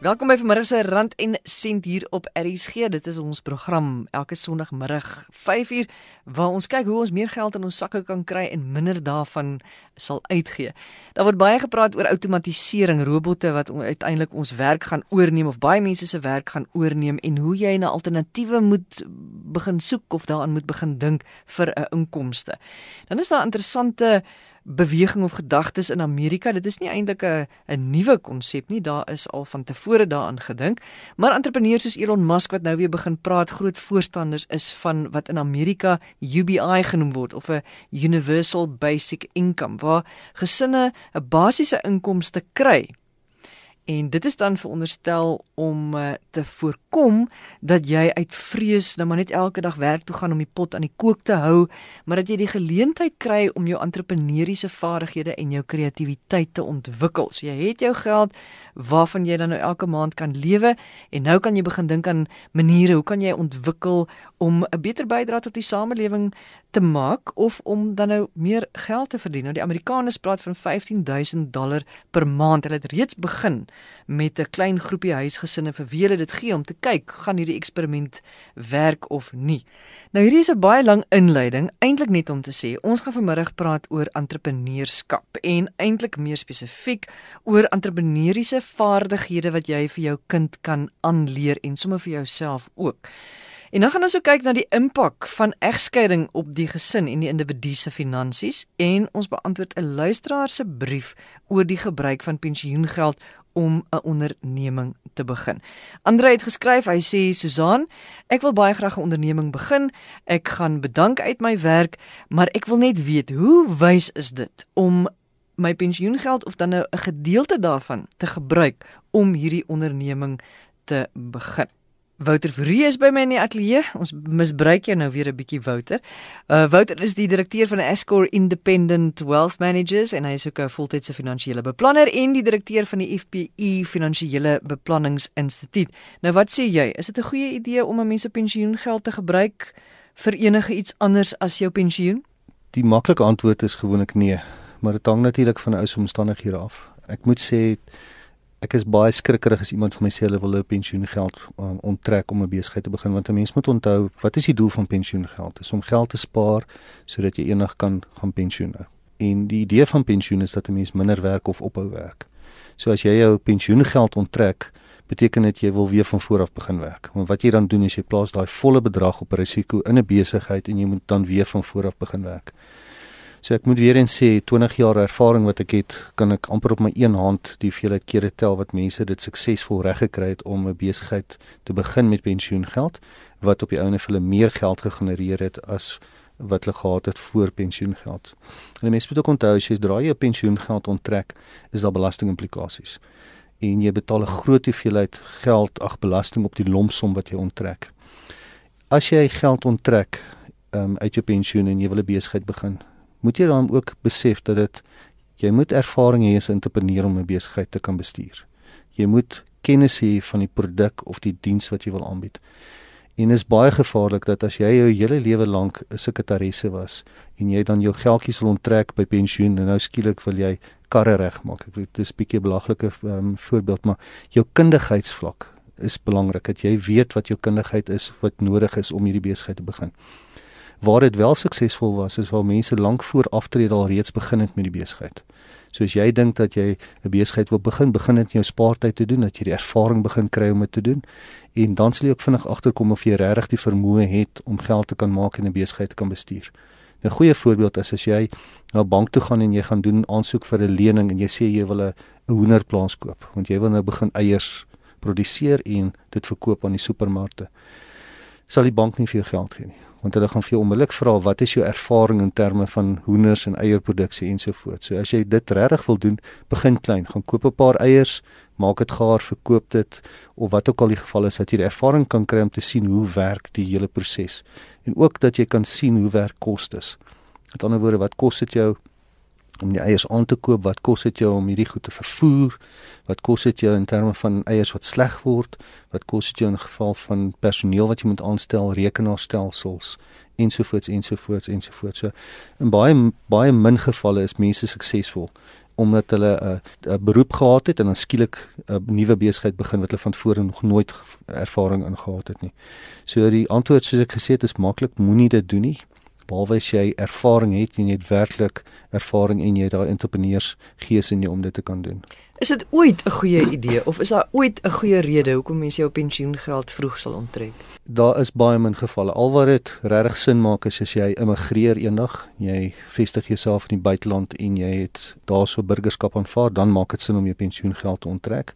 Welkom by vanmiddag se Rand en Sent hier op RSG. Dit is ons program elke Sondagmiddag 5uur waar ons kyk hoe ons meer geld in ons sakke kan kry en minder daarvan sal uitgee. Daar word baie gepraat oor outomatisering, robotte wat uiteindelik ons werk gaan oorneem of baie mense se werk gaan oorneem en hoe jy 'n alternatiewe moet begin soek of daaraan moet begin dink vir 'n inkomste. Dan is daar interessante beweging of gedagtes in Amerika. Dit is nie eintlik 'n 'n nuwe konsep nie. Daar is al van tevore daaraan gedink, maar entrepreneurs soos Elon Musk wat nou weer begin praat, groot voorstanders is van wat in Amerika UBI genoem word of 'n Universal Basic Income waar gesinne 'n basiese inkomste kry En dit is dan veronderstel om uh, te voorkom dat jy uit vrees nou maar net elke dag werk toe gaan om die pot aan die kook te hou, maar dat jy die geleentheid kry om jou entrepreneursiese vaardighede en jou kreatiwiteit te ontwikkel. So jy het jou geld waarvan jy dan nou elke maand kan lewe en nou kan jy begin dink aan maniere hoe kan jy ontwikkel om 'n beter bydrae tot die samelewing te maak of om dan nou meer geld te verdien. Nou die Amerikaners praat van 15000 dollar per maand. Hulle het reeds begin met 'n klein groepie huisgesinne vir wie hulle dit gee om te kyk gaan hierdie eksperiment werk of nie. Nou hierdie is 'n baie lang inleiding, eintlik net om te sê ons gaan vanmiddag praat oor entrepreneurskap en eintlik meer spesifiek oor entrepreneuriese vaardighede wat jy vir jou kind kan aanleer en sommer vir jouself ook. En dan gaan ons ook kyk na die impak van egskeiding op die gesin en die individu se finansies en ons beantwoord 'n luisteraar se brief oor die gebruik van pensioengeld om 'n onderneming te begin. Andre het geskryf, hy sê Susan, ek wil baie graag 'n onderneming begin. Ek gaan bedank uit my werk, maar ek wil net weet hoe wys is dit om my pensioengeld of dan nou 'n gedeelte daarvan te gebruik om hierdie onderneming te begin. Wouter Fourie is by my in die ateljee. Ons misbruik jou nou weer 'n bietjie Wouter. Uh Wouter is die direkteur van Escor Independent Wealth Managers en hy is ook 'n voltydse finansiële beplanner en die direkteur van die FPI Finansiële Beplanningsinstituut. Nou wat sê jy? Is dit 'n goeie idee om 'n mens se pensioengeld te gebruik vir enige iets anders as jou pensioen? Die maklike antwoord is gewoonlik nee, maar dit hang natuurlik van ou omstandighede af. Ek moet sê ek is baie skrikkerig as iemand vir my sê hulle wil 'n pensioengeld um, onttrek om 'n besigheid te begin want 'n mens moet onthou wat is die doel van pensioengeld? Is om geld te spaar sodat jy eendag kan gaan pensioen nou. En die idee van pensioen is dat 'n mens minder werk of ophou werk. So as jy jou pensioengeld onttrek, beteken dit jy wil weer van voor af begin werk. Want wat jy dan doen is jy plaas daai volle bedrag op risiko in 'n besigheid en jy moet dan weer van voor af begin werk. So ek moet weer eens sê 20 jaar ervaring wat ek het, kan ek amper op my een hand die veelheid kere tel wat mense dit suksesvol reggekry het om 'n besigheid te begin met pensioengeld wat op die ouene vir hulle meer geld gegenereer het as wat hulle gehad het voor pensioengeld. En mense moet ook onthou as jy draai jou pensioengeld onttrek, is daar belastingimplikasies. En jy betaal 'n groot hoeveelheid geld ag belasting op die lompsom wat jy onttrek. As jy geld onttrek um, uit jou pensioen en jy wil 'n besigheid begin, moet jy dan ook besef dat dit jy moet ervaring hê as 'n entrepreneur om 'n besigheid te kan bestuur. Jy moet kennis hê van die produk of die diens wat jy wil aanbied. En is baie gevaarlik dat as jy jou hele lewe lank 'n sekretaresse was en jy dan jou geldjies wil onttrek by pensioen en nou skielik wil jy karre regmaak. Ek weet dis 'n bietjie belaglike um, voorbeeld, maar jou kundigheidsvlak is belangrik dat jy weet wat jou kundigheid is wat nodig is om hierdie besigheid te begin waar dit wel suksesvol was is waar mense lank voor aftrede al reeds begin het met die besigheid. So as jy dink dat jy 'n besigheid wil begin, begin dit in jou spaartyd te doen, dat jy die ervaring begin kry om dit te doen en dan sal jy ook vinnig agterkom of jy regtig die vermoë het om geld te kan maak en 'n besigheid te kan bestuur. 'n Goeie voorbeeld is as jy na 'n bank toe gaan en jy gaan doen aansoek vir 'n lening en jy sê jy wil 'n hoenderplaas koop, want jy wil nou begin eiers produseer en dit verkoop aan die supermarkte. Sal die bank nie vir jou geld gee nie want hulle gaan vir jou onmiddellik vra wat is jou ervaring in terme van hoenders en eierproduksie ensovoorts. So as jy dit regtig wil doen, begin klein, gaan koop 'n paar eiers, maak dit gaar, verkoop dit of wat ook al die geval is dat jy die ervaring kan kry om te sien hoe werk die hele proses en ook dat jy kan sien hoe werk kostes. Met ander woorde, wat kos dit jou om die eiers aan te koop, wat kos dit jou om hierdie goed te vervoer? Wat kos dit jou in terme van eiers wat sleg word? Wat kos dit jou in geval van personeel wat jy moet aanstel, rekenaarstelsels ensovoorts ensovoorts ensovoorts. So in baie baie min gevalle is mense suksesvol omdat hulle uh, 'n beroep gehad het en dan skielik 'n uh, nuwe besigheid begin wat hulle van tevore nog nooit ervaring in gehad het nie. So die antwoord soos ek gesê het is maklik, moenie dit doen nie behalwe as jy ervaring het en jy het werklik ervaring en jy het daai entrepreneurs gees in jou om dit te kan doen. Is dit ooit 'n goeie idee of is daar ooit 'n goeie rede hoekom mense jou pensioengeld vroeg sal onttrek? Daar is baie min gevalle. Alwaar dit regtig sin maak is as jy immigreer eendag, jy vestig jouself in die buiteland en jy het daarso burgerskap aanvaar, dan maak dit sin om jou pensioengeld te onttrek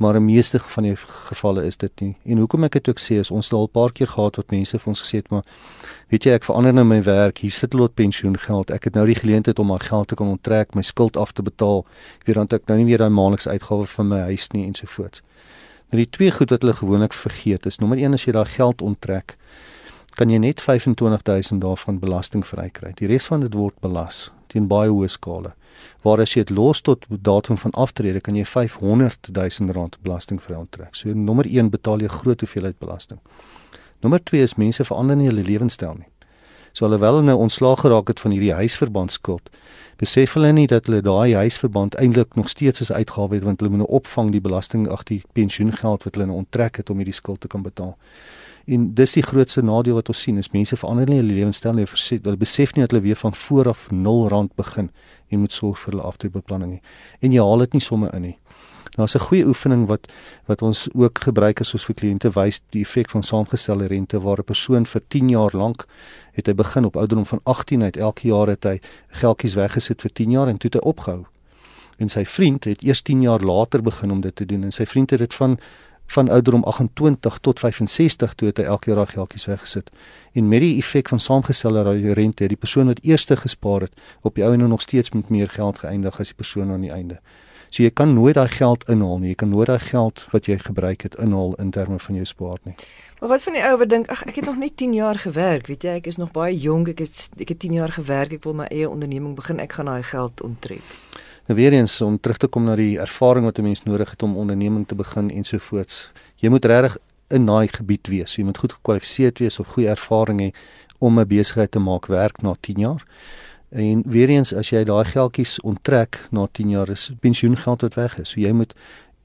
maar in meeste van die gevalle is dit nie. En hoekom ek dit ook sê is ons het al 'n paar keer gehad wat mense vir ons gesê het maar weet jy ek verander nou my werk, hier sit lot pensioengeld. Ek het nou die geleentheid om my geld te kan onttrek, my skuld af te betaal. Ek weet dan ek nou nie meer daai maandelikse uitgawes vir my huis nie ensovoorts. Nou die twee goed wat hulle gewoonlik vergeet is nommer 1 as jy daai geld onttrek, kan jy net 25000 daarvan belasting vrykry. Die res van dit word belas teen baie hoë skale waar as jy dit los tot datum van aftrede kan jy 500 000 rand belasting vry onttrek. So nommer 1 betaal jy groot hoeveelheid belasting. Nommer 2 is mense verander nie hulle lewenstyl nie. So alhoewel hulle nou ontslaag geraak het van hierdie huisverband skuld, besef hulle nie dat hulle daai huisverband eintlik nog steeds as uitgawe het want hulle moet nou opvang die belasting ag die pensioengeld wat hulle nou onttrek het om hierdie skuld te kan betaal. En dis die grootste nadeel wat ons sien is mense verander nie hulle lewenstyl nie, verset, hulle besef nie dat hulle weer van voor af 0 rand begin en moet sorg vir hulle aftreebeplanning nie. En jy haal dit nie sommer in nie. Daar's 'n goeie oefening wat wat ons ook gebruik as ons vir kliënte wys die effek van saamgestelde rente waar 'n persoon vir 10 jaar lank het hy begin op ouderdom van 18 uit elke jaar het hy geldjies weggesit vir 10 jaar en toe het hy opgehou. En sy vriend het eers 10 jaar later begin om dit te doen en sy vriend het dit van van ouderdom 28 tot 65 toe het hy elke jaar daai geldjies weggesit. En met die effek van saamgestelde rente het die persoon wat eerste gespaar het op die ou en nog steeds met meer geld geëindig as die persoon aan die einde. So jy kan nooit daai geld inhaal nie. Jy kan nooit daai geld wat jy gebruik het inhaal in terme van jou spaar nie. Maar wat van die ou wat dink ag ek het nog net 10 jaar gewerk, weet jy, ek is nog baie jonk, ek het ek het 10 jaar gewerk, ek wil my eie onderneming begin, ek gaan daai geld onttrek. Nou weer eens om terug te kom na die ervaring wat 'n mens nodig het om onderneming te begin ensovoorts. Jy moet regtig in daai gebied wees. Jy moet goed gekwalifiseerd wees of goeie ervaring hê om 'n besigheid te maak werk na 10 jaar. En weer eens as jy daai geldjies onttrek na 10 jaar is pensioengeld wat weg is. So jy moet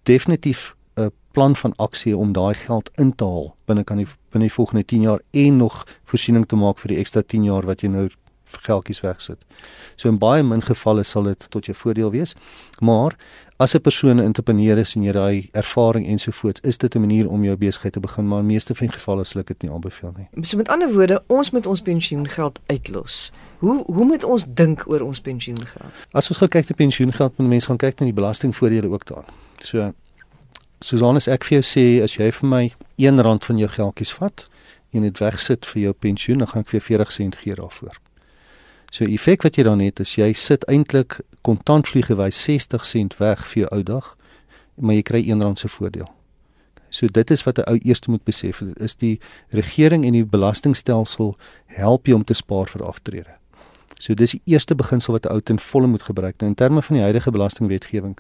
definitief 'n plan van aksie om daai geld in te haal binne kan die binne die volgende 10 jaar en nog voorsiening te maak vir die ekstra 10 jaar wat jy nou geldjies wegsit. So in baie min gevalle sal dit tot jou voordeel wees. Maar as 'n persoon 'n entrepreneur is en jy daai ervaring ensovoorts, is dit 'n manier om jou besigheid te begin, maar in meeste van gevalle sal ek dit nie aanbeveel nie. So met ander woorde, ons moet ons pensioengeld uitlos. Hoe hoe moet ons dink oor ons pensioengeld? As ons kyk na pensioengeld, moet mense gaan kyk na die belastingvoordele ook daar. So Susan, ek vir jou sê as jy vir my R1 van jou geldjies vat en dit wegsit vir jou pensioen, dan gaan ek vir 40 sent gee daarvoor. So effek wat jy dan het is jy sit eintlik kontantvliegewys 60 sent weg vir jou ou dag, maar jy kry R1 se voordeel. So dit is wat 'n ou eers moet besef, is die regering en die belastingstelsel help jou om te spaar vir aftrede. So dis die eerste beginsel wat 'n ou ten volle moet gebruik. Nou in terme van die huidige belastingwetgewing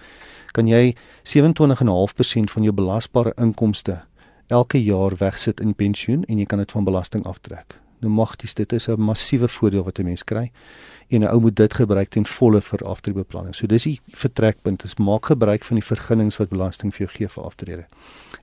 kan jy 27.5% van jou belasbare inkomste elke jaar wegsit in pensioen en jy kan dit van belasting aftrek nou magties dit is 'n massiewe voordeel wat 'n mens kry en 'n ou moet dit gebruik ten volle vir aftreebeplanning. So dis die vertrekpunt is maak gebruik van die vergunnings wat belasting vir jou gee vir aftrede.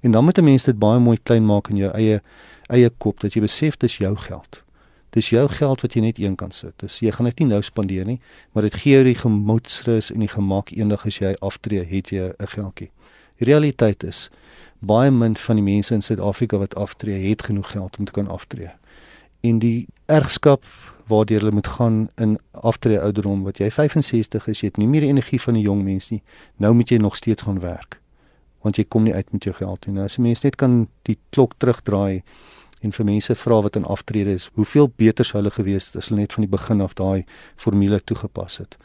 En dan moet 'n mens dit baie mooi klein maak in jou eie eie kop dat jy besef dis jou geld. Dis jou geld wat jy net een kan sit. Dis jy gaan dit nie nou spandeer nie, maar dit gee jou die gemoedsrus en die gemak eendag as jy aftree, het jy 'n geldjie. Die realiteit is baie min van die mense in Suid-Afrika wat aftree, het genoeg geld om te kan aftree en die ergskap waardeur hulle moet gaan in aftrede ouderdom wat jy 65 is, jy het nie meer energie van 'n jong mens nie. Nou moet jy nog steeds gaan werk. Want jy kom nie uit met jou geld nie. Nou as 'n mens net kan die klok terugdraai en vir mense vra wat in aftrede is, hoeveel beter sou hulle gewees het as hulle net van die begin af daai formule toegepas het.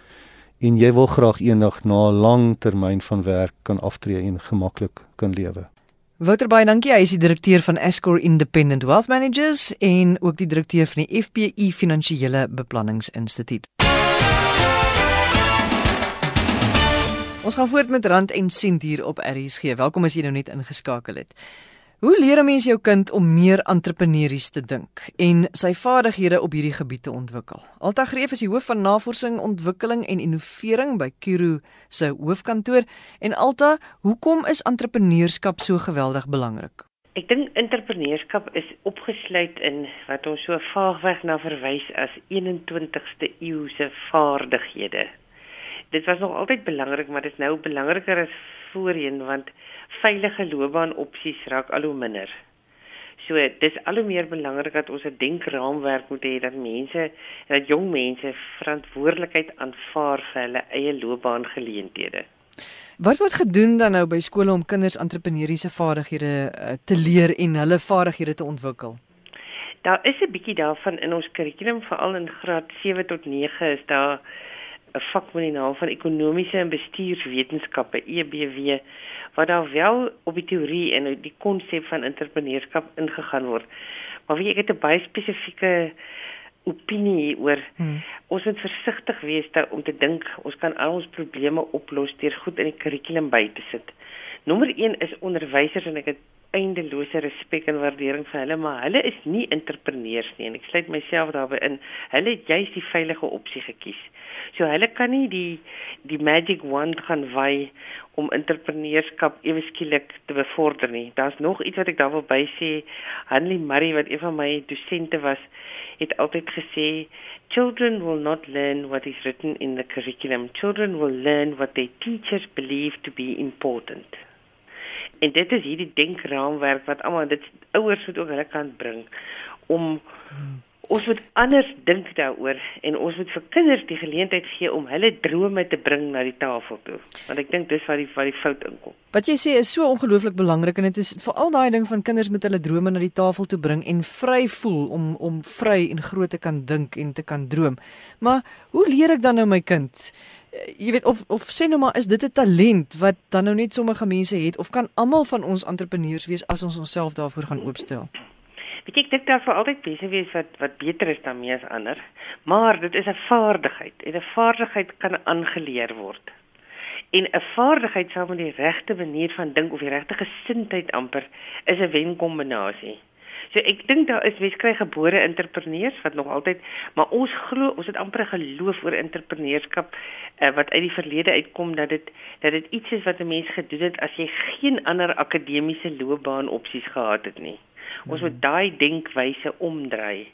En jy wil graag eendag na 'n lang termyn van werk kan aftree en gemaklik kan lewe. Wouter baie dankie. Hy is die direkteur van Escor Independent Wealth Managers en ook die direkteur van die FPI Finansiële Beplanningsinstituut. Ons gaan voort met rand en sent hier op RSG. Welkom as jy nou net ingeskakel het. Hoe leer 'n mens jou kind om meer entrepreneurs te dink en sy vaardighede op hierdie gebied te ontwikkel? Alta Greef is die hoof van navorsing, ontwikkeling en innovering by Kiro se hoofkantoor en Alta, hoekom is entrepreneurskap so geweldig belangrik? Ek dink entrepreneurskap is opgesluit in wat ons so vaagweg na verwys as 21ste eeuse vaardighede. Dit was nog altyd belangrik, maar dit is nou belangriker as voorheen want veilige loopbaanopsies raak al hoe minder. So dis al hoe meer belangrik dat ons 'n denkraamwerk moet hê dat mense dat jong mense verantwoordelikheid aanvaar vir hulle eie loopbaangeleenthede. Wat word gedoen dan nou by skole om kinders entrepreneursiese vaardighede uh, te leer en hulle vaardighede te ontwikkel? Daar is 'n bietjie daarvan in ons kurrikulum veral in graad 7 tot 9 is daar 'n vak met die naam van ekonomiese en bestuurswetenskappe EBW waar daar wel op die teorie en die konsep van entrepreneurskap ingegaan word. Maar wie ek het 'n baie spesifieke opinie oor hmm. ons moet versigtig wees daar om te dink ons kan al ons probleme oplos deur goed in die kurrikulum by te sit. Nommer 1 is onderwysers en ek het eindelose respek en waardering vir hulle, maar hulle is nie entrepreneurs nie en ek sluit myself daarbey in. Hulle het juist die veilige opsie gekies. So hulle kan nie die die magic wand gaan wy om entrepreneurskap ewe skielik te bevorder nie. Daar's nog iets wat ek daar wil by sê. Hanlie Murray wat een van my dosente was, het altyd gesê children will not learn what is written in the curriculum. Children will learn what their teachers believe to be important. En dit is hierdie denkraamwerk wat almal dit ouers moet ook hulle kant bring om hmm ons moet anders dink daaroor en ons moet vir kinders die geleentheid gee om hulle drome te bring na die tafel toe. Want ek dink dis waar die waar die fout inkom. Wat jy sê is so ongelooflik belangrik en dit is veral daai ding van kinders met hulle drome na die tafel toe bring en vry voel om om vry en groot te kan dink en te kan droom. Maar hoe leer ek dan nou my kind? Eh, jy weet of of sê nou maar is dit 'n talent wat dan nou net sommige mense het of kan almal van ons entrepreneurs wees as ons onsself daarvoor gaan oopstel? Weet ek dink daar sou altyd mense wees wat wat beter is dan mees ander, maar dit is 'n vaardigheid en 'n vaardigheid kan aangeleer word. En 'n vaardigheid saam met die regte manier van dink of die regte gesindheid amper is 'n wenkombinasie. So ek dink daar is weskry gebore entrepreneurs wat nog altyd, maar ons glo ons het amper geloof oor entrepreneurskap uh, wat uit die verlede uitkom dat dit dat dit iets is wat 'n mens gedoen het as jy geen ander akademiese loopbaan opsies gehad het nie. Ons moet daai denkwyse omdry.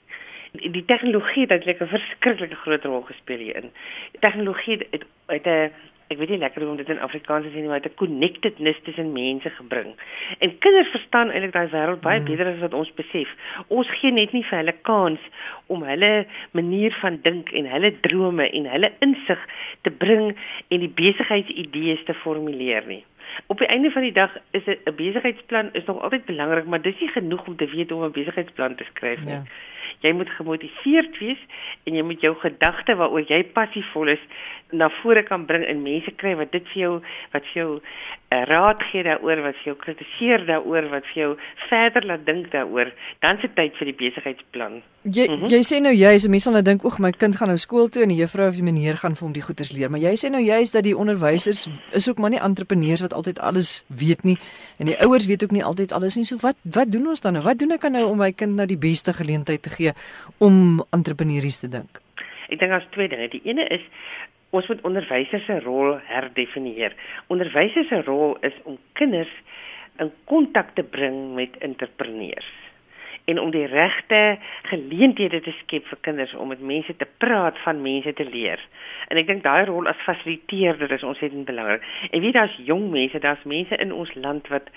Die tegnologie het eintlik 'n verskriklike groot rol gespeel hierin. Tegnologie het uit 'n ek weet nie lekker hoe om dit in Afrikaans te sê nie, maar dit 'n connectedness tussen mense gebring. En kinders verstaan eintlik daai wêreld baie mm. beter as wat ons besef. Ons gee net nie vir hulle kans om hulle manier van dink en hulle drome en hulle insig te bring en die besigheidsidees te formuleer nie. Op die einde van die dag is 'n besigheidsplan is nog altyd belangrik, maar dis nie genoeg om te weet hoe om 'n besigheidsplan te skryf nie. Ja. Jy moet gemotiveerd wees en jy moet jou gedagte waaroor jy passievol is na vore kan bring en mense kry wat dit vir jou wat vir jou uh, raad gee daaroor wat vir jou kritiseer daaroor wat vir jou verder laat dink daaroor dan se tyd vir die besigheidsplan. Jy mm -hmm. jy sê nou jy is mense sal nou dink oek my kind gaan nou skool toe en die juffrou of die meneer gaan vir hom die goeders leer maar jy sê nou juist dat die onderwysers is ook maar nie entrepreneurs wat altyd alles weet nie en die ouers weet ook nie altyd alles nie so wat wat doen ons dan nou wat doen ek nou om my kind nou die beste geleentheid te gee om entrepreneurs te dink? Ek dink daar's twee dinge. Die ene is ons moet onderwysers se rol herdefinieer. Onderwysers se rol is om kinders in kontak te bring met entrepreneurs en om die regte geleenthede te skep vir kinders om met mense te praat, van mense te leer. En ek dink daai rol as fasiliteerder is ontsettend belangrik. En weet daar's jong mense, daar's mense in ons land wat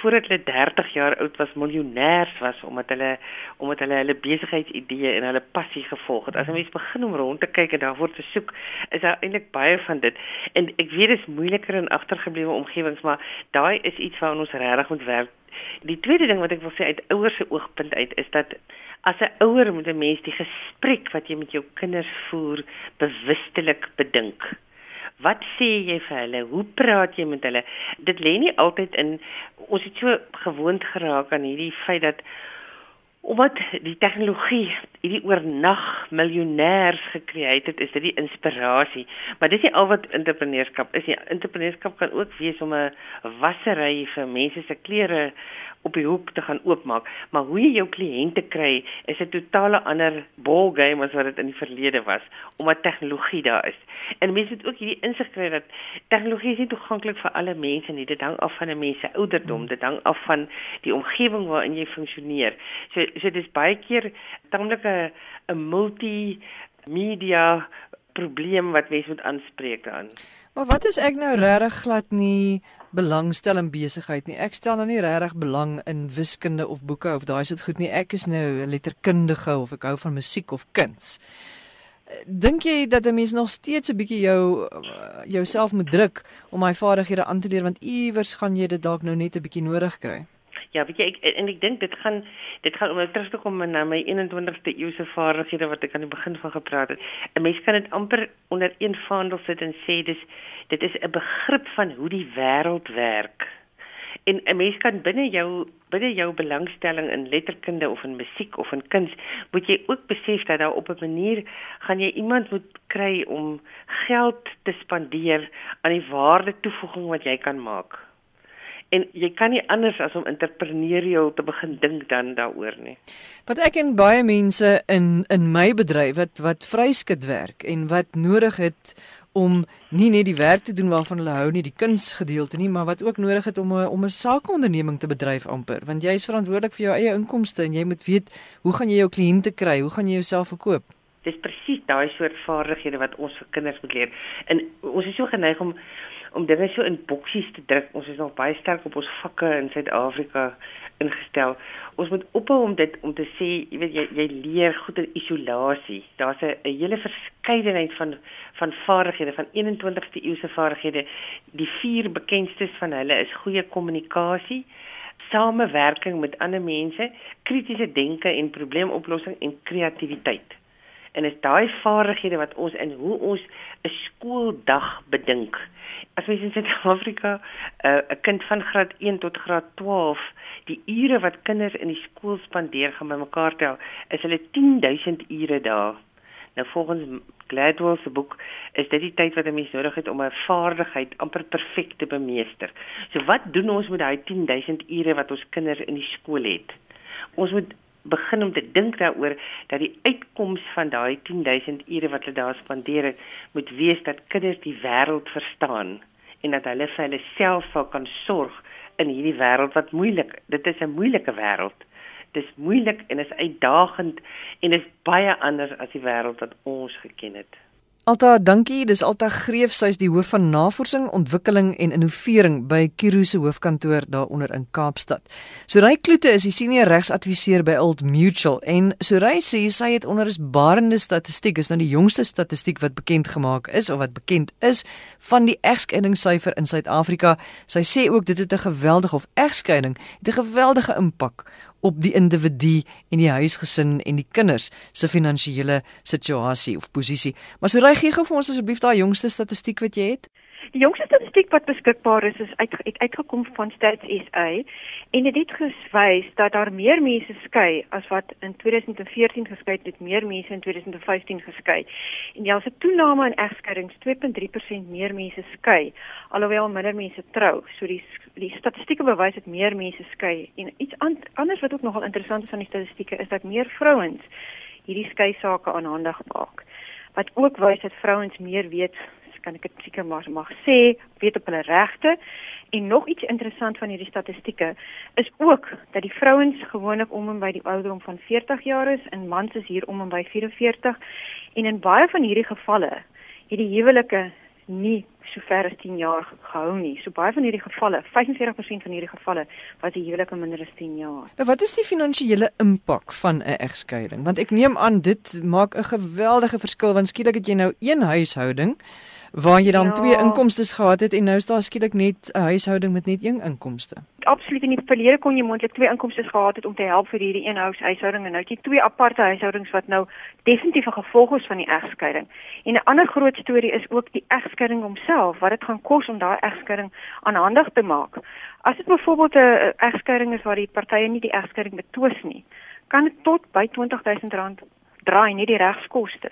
voordat hulle 30 jaar oud was, miljonêers was omdat hulle omdat hulle hulle besigheidsidee en hulle passie gevolg het. As 'n mens begin om rond te kyk en daarvoor te soek, is daar eintlik baie van dit. En ek weet dit is moeiliker in agtergeblewe omgewings, maar daai is iets waaraan ons regtig moet werk Die tweede ding wat ek wil sê uit ouers se oogpunt uit is dat as 'n ouer moet 'n mens die gesprek wat jy met jou kinders voer bewustelik bedink. Wat sê jy vir hulle? Hoe praat jy met hulle? Dit lê nie altyd in ons het so gewoond geraak aan hierdie feit dat omdat die tegnologie hierdie oornag miljonêers gekreëer het, is dit die inspirasie. Maar dis nie al wat entrepreneurskap is nie. Entrepreneurskap kan ook wees om 'n wassery vir mense se klere op die hoek te gaan oopmaak, maar hoe jy jou kliënte kry is 'n totale ander ball game as wat dit in die verlede was, omdat tegnologie daar is. En mense moet ook hierdie insig kry dat tegnologie is nie toeganklik vir alle mense nie. Dit hang af van 'n mens se ouderdom, dit hang af van die omgewing waarin jy funksioneer. So so dis baie keer tamelik 'n 'n multimedia probleem wat mense moet aanspreek daarin. Maar wat is ek nou regtig glad nie belangstel in besigheid nie. Ek stel nou nie regtig belang in wiskunde of boeke of daai sit goed nie. Ek is nou 'n letterkundige of ek hou van musiek of kuns. Dink jy dat 'n mens nog steeds 'n bietjie jou jouself moet druk om my vaardighede aan te leer want iewers gaan jy dit dalk nou net 'n bietjie nodig kry? Ja, weet jy ek en ek dink dit gaan dit gaan om nou terug te kom na my 21ste eeuse vaardighede wat ek aan die begin van gepraat het. 'n Mens kan dit amper onder een vaandel sit en sê dis dit is 'n begrip van hoe die wêreld werk. En 'n mens kan binne jou binne jou belangstelling in letterkunde of in musiek of in kuns, moet jy ook besef dat daar op 'n manier gaan jy iemand moet kry om geld te spandeer aan die waarde toevoeging wat jy kan maak. En jy kan nie anders as om entrepreneurial te begin dink dan daaroor nie. Wat ek en baie mense in in my bedryf wat wat vryskut werk en wat nodig het om nie net die werk te doen waarvan hulle hou nie, die kunsgedeelte nie, maar wat ook nodig het om 'n om 'n sakeonderneming te bedryf amper, want jy is verantwoordelik vir jou eie inkomste en jy moet weet hoe gaan jy jou kliënte kry? Hoe gaan jy jouself verkoop? Dis presies daai soort vaardighede wat ons vir kinders moet leer. En ons is so geneig om om dinge so in boksies te druk. Ons is nog baie sterk op ons vakke in Suid-Afrika ingestel. Ons moet ophou om dit om te sê, jy weet jy jy leer goed in isolasie. Daar's 'n hele verskeidenheid van van vaardighede van 21ste eeuse vaardighede. Die vier bekendstes van hulle is goeie kommunikasie, samewerking met ander mense, kritiese denke en probleemoplossing en kreatiwiteit. En is daai vaardighede wat ons in hoe ons 'n skooldag bedink. As mens in Suid-Afrika eh, 'n uh, kind van graad 1 tot graad 12 die ure wat kinders in die skool spandeer gaan bymekaar tel, is hulle 10000 ure daar. Nou volgens Gladwell se boek is dit die tyd wat 'n mens nodig het om 'n vaardigheid amper perfek te bemeester. So wat doen ons met daai 10000 ure wat ons kinders in die skool het? Ons moet begin om te dink daaroor dat die uitkoms van daai 10000 ure wat hulle daar spandeer het, moet wees dat kinders die wêreld verstaan en dat hulle vir hulle self sal kan sorg in hierdie wêreld wat moeilik. Dit is 'n moeilike wêreld. Dis moeilik en is uitdagend en is baie anders as die wêreld wat ons geken het. Alta, dankie. Dis Alta Greef, sy's die hoof van navorsing, ontwikkeling en innovering by Kiro se hoofkantoor daaronder in Kaapstad. Soray Kloete is die senior regsadviseur by Old Mutual en Soray sê sy het onder is barende statistiek, is nou die jongste statistiek wat bekend gemaak is of wat bekend is van die egskeidingssyfer in Suid-Afrika. Sy sê ook dit het 'n geweldige of egskeiding het 'n geweldige impak op die individu en die huisgesin en die kinders se finansiële situasie of posisie. Maar so ry gee gou vir ons asseblief daai jongste statistiek wat jy het. Die jongste statistiek wat beskikbaar is is uit uitgekom van Stats SA en dit het gewys dat daar meer mense skei as wat in 2014 geskei het, meer mense in 2015 geskei. En daar's 'n toename in egskeidings, 2.3% meer mense skei alhoewel minder mense trou. So die die statistieke bewys dat meer mense skei en iets anders wat ook nogal interessant is aan die statistieke is dat meer vrouens hierdie skei sake aanhandig maak. Wat ook wys dat vrouens meer weet kan ek dit seker maar mag sê, weet op hulle regte. En nog iets interessant van hierdie statistieke is ook dat die vrouens gewoonlik om en by die ouderdom van 40 jaar is en mans is hier om en by 44 en in baie van hierdie gevalle het die huwelike nie so ver as 10 jaar gehou nie. So baie van hierdie gevalle, 45% van hierdie gevalle was die huwelike minder as 10 jaar. Nou wat is die finansiële impak van 'n egskeiding? Want ek neem aan dit maak 'n geweldige verskil want skielik het jy nou een huishouding waar jy dan ja. twee inkomste gehad het en nou is daar skielik net 'n huishouding met net een inkomste. Absoluut in die verlede kon jy moontlik twee inkomste gehad het om te help vir hierdie een huishouding en nou het jy twee aparte huishoudings wat nou definitief 'n gevolg is van die egskeiding. En 'n ander groot storie is ook die egskeiding homself, wat dit gaan kos om daai egskeiding aanhandig te maak. As dit byvoorbeeld 'n egskeiding is waar die partye nie die egskeiding betwis nie, kan dit tot by R20000 draai nie die regskoste.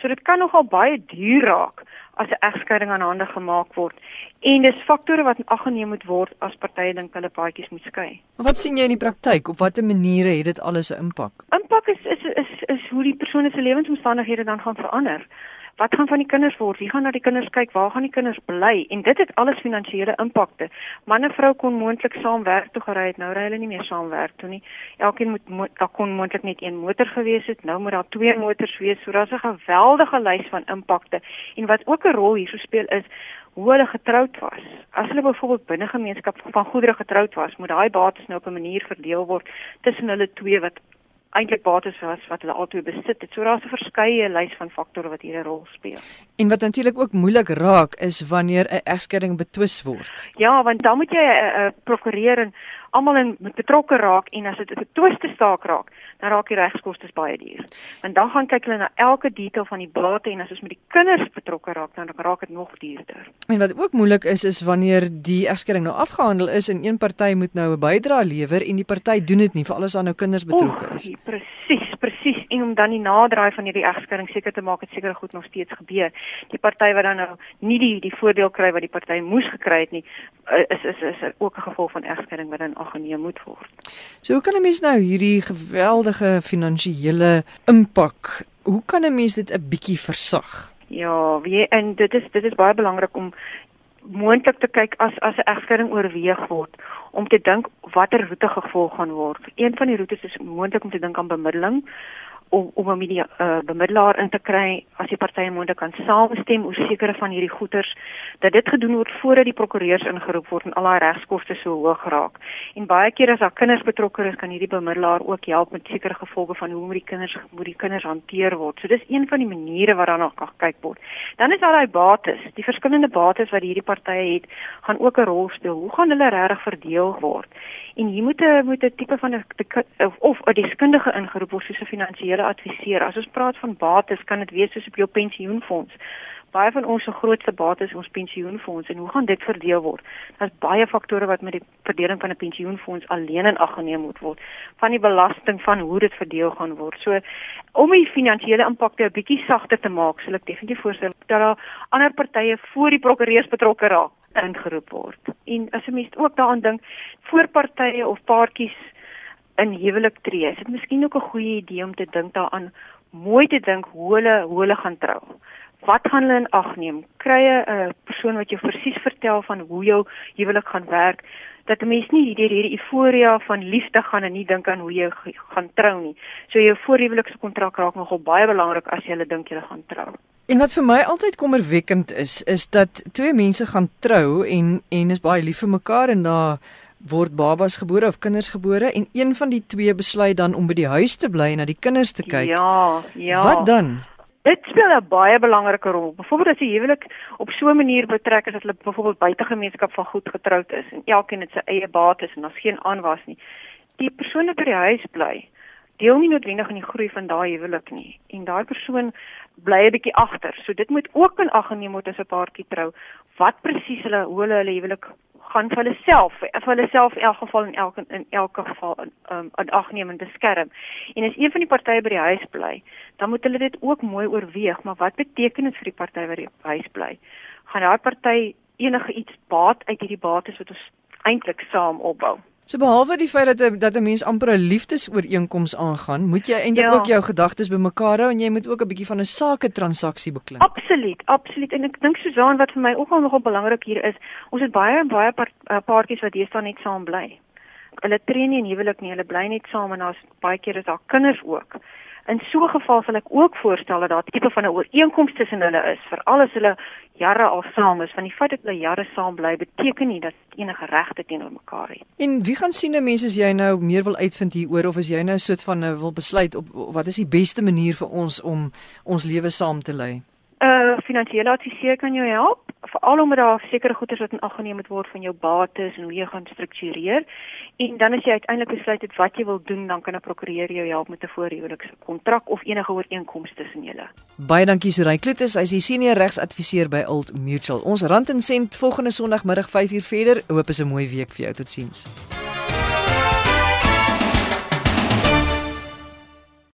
So dit kan nogal baie duur raak as 'n egskeiding aan hande gemaak word. En dis faktore wat aangeneem moet word as partye dink hulle paadjies moet skei. Wat sien jy in die praktyk? Op watter maniere het dit alles 'n impak? Impak is is is is hoe die persoon se lewensomstandighede dan gaan verander. Wat gaan van die kinders word? Wie gaan na die kinders kyk? Waar gaan die kinders bly? En dit het alles finansiële impakte. Man en vrou kon moontlik saam werk toe gery het. Nou ry hulle nie meer saam werk toe nie. Elkeen moet mo daar kon moontlik net een motor gewees het. Nou moet daar twee motors wees. So daar's 'n geweldige lys van impakte. En wat ook 'n rol hierso speel is hoe hulle getroud was. As hulle byvoorbeeld binne gemeenskap van goedere getroud was, moet daai bates nou op 'n manier verdeel word tussen hulle twee wat eintlik bates was wat hulle altyd besit het. So daar's 'n verskeie lys van faktore wat hier 'n rol speel. En wat natuurlik ook moeilik raak is wanneer 'n egskeiding betwis word. Ja, want dan moet jy 'n uh, uh, prokureur en almal in betrokke raak en as dit 'n betwiste saak raak, dan raak die regskoste baie duur. Want dan gaan kyk hulle na elke detail van die bate en as ons met die kinders betrokke raak, dan raak dit nog duurder. En wat ook moeilik is is wanneer die egskeiding nou afgehandel is en een party moet nou 'n bydrae lewer en die party doen dit nie vir alles aan nou kinders betrokke is. Presies, presies en om dan die naderdraai van hierdie egskeiding seker te maak dat seker goed nog steeds gebeur. Die party wat dan nou nie die die voordeel kry wat die party moes gekry het nie, is is is, is ook 'n gevolg van egskeiding wat dan aangeneem moet word. So hoe kan 'n mens nou hierdie geweldige finansiële impak, hoe kan 'n mens dit 'n bietjie versag? Ja, wie en dit is dit is baie belangrik om moontlik te kyk as as 'n egskeiding oorweeg word om te dink watter roete gevolg gaan word. Een van die roetes is moontlik om te dink aan bemiddeling om om 'n media uh, bemiddelaar in te kry as die partye moontlik kan saamstem oor sekere van hierdie goeders dat dit gedoen word voordat die prokureurs ingeroep word en al daai regskoste so hoog raak. En baie keer as daar kinders betrokke is, kan hierdie bemiddelaar ook help met sekere gevolge van hoe moet die kinders moet die kinders hanteer word. So dis een van die maniere wat daarna kan kyk word. Dan is daar daai bates, die verskillende bates wat hierdie partye het, gaan ook 'n rol speel. Hoe gaan hulle regtig verdeel word? En hier moet 'n moet 'n tipe van 'n of 'n deskundige ingeroep word soos 'n finansiële adviseur. As ons praat van bates, kan dit wees soos op jou pensioenfonds. Baie van ons se grootste bates is ons pensioenfonds en hoe gaan dit verdeel word? Daar's baie faktore wat met die verdeling van 'n pensioenfonds alleen in ag geneem moet word. Van die belasting van hoe dit verdeel gaan word. So om die finansiële impakte 'n bietjie sagter te maak, sal ek definitief voorstel dat daar ander partye voor die prokureurs betrokke raak ingeroep word. En as 'n mens ook daaraan dink, voorpartye of paartjies in huwelik tree, is dit miskien ook 'n goeie idee om te dink daaraan mooi te dink hoe hulle hoe hulle gaan trou. Wat gaan hulle in ag neem? Krye 'n persoon wat jou presies vertel van hoe jou huwelik gaan werk dat 'n mens nie deur hierdie euforia van liefde gaan en nie dink aan hoe jy gaan trou nie. So jou voorhuwelikse kontrak raak nogal baie belangrik as jy dink jy gaan trou. En wat vir my altyd kommerwekkend is, is dat twee mense gaan trou en en is baie lief vir mekaar en daar word babas gebore of kinders gebore en een van die twee besluit dan om by die huis te bly en na die kinders te kyk. Ja, ja. Wat dan? Dit speel 'n baie belangrike rol. Byvoorbeeld as jy huwelik op so 'n manier betrek is dat hulle byvoorbeeld buite gemeenskap van goed getroud is en elkeen het sy eie bates en daar's geen aanwas nie. Die persoon wat by die huis bly, deel nie noodwendig aan die groei van daai huwelik nie. En daai persoon bly 'n bietjie agter. So dit moet ook in ag geneem word as 'n paartjie trou. Wat presies hulle hoe hulle hulle huwelik gaan vir hulle self, vir hulle self in elk geval in elke in elke geval in um, in ag neem en beskerm. En as een van die partye by die huis bly, dan moet hulle dit ook mooi oorweeg, maar wat beteken dit vir die party wat by die huis bly? Gaan daai party enige iets baat uit hierdie bates wat ons eintlik saam opbou? So behalwe die feit dat dat 'n mens amper 'n liefdesooreenkoms aangaan, moet jy eintlik ja. ook jou gedagtes bymekaar hou en jy moet ook 'n bietjie van 'n sake transaksie beklink. Absoluut, absoluut. En ek dink Susan wat vir my ook nogal belangrik hier is, ons het baie baie eh, paartjies wat deesdae net saam bly. Hulle tree nie in huwelik nie, hulle bly net saam en daar's baie keer is daar kinders ook. In so 'n geval sal ek ook voorstel dat daar tipe van 'n ooreenkoms tussen hulle is vir alles hulle jare al saam is, want die feit dat hulle jare saam bly beteken nie dat enige regte teenoor mekaar het. En wie gaan sien 'n mens as jy nou meer wil uitvind hieroor of as jy nou soort van nou wil besluit op wat is die beste manier vir ons om ons lewe saam te lei? 'n uh, Finansiële adviseur kan jou help veral omdat daar sekere goederes wat in ag geneem moet word van jou bates en hoe jy gaan struktureer. En dan as jy uiteindelik besluit het wat jy wil doen, dan kan 'n prokureur jou help met 'n voorhuwelikse kontrak of enige ooreenkomste tussen julle. Baie dankie Sorey Kloetus, hy's die senior regsadviseur by Old Mutual. Ons rand en sent volgende Sondagmiddag 5uur verder. Hoop is 'n mooi week vir jou. Totsiens.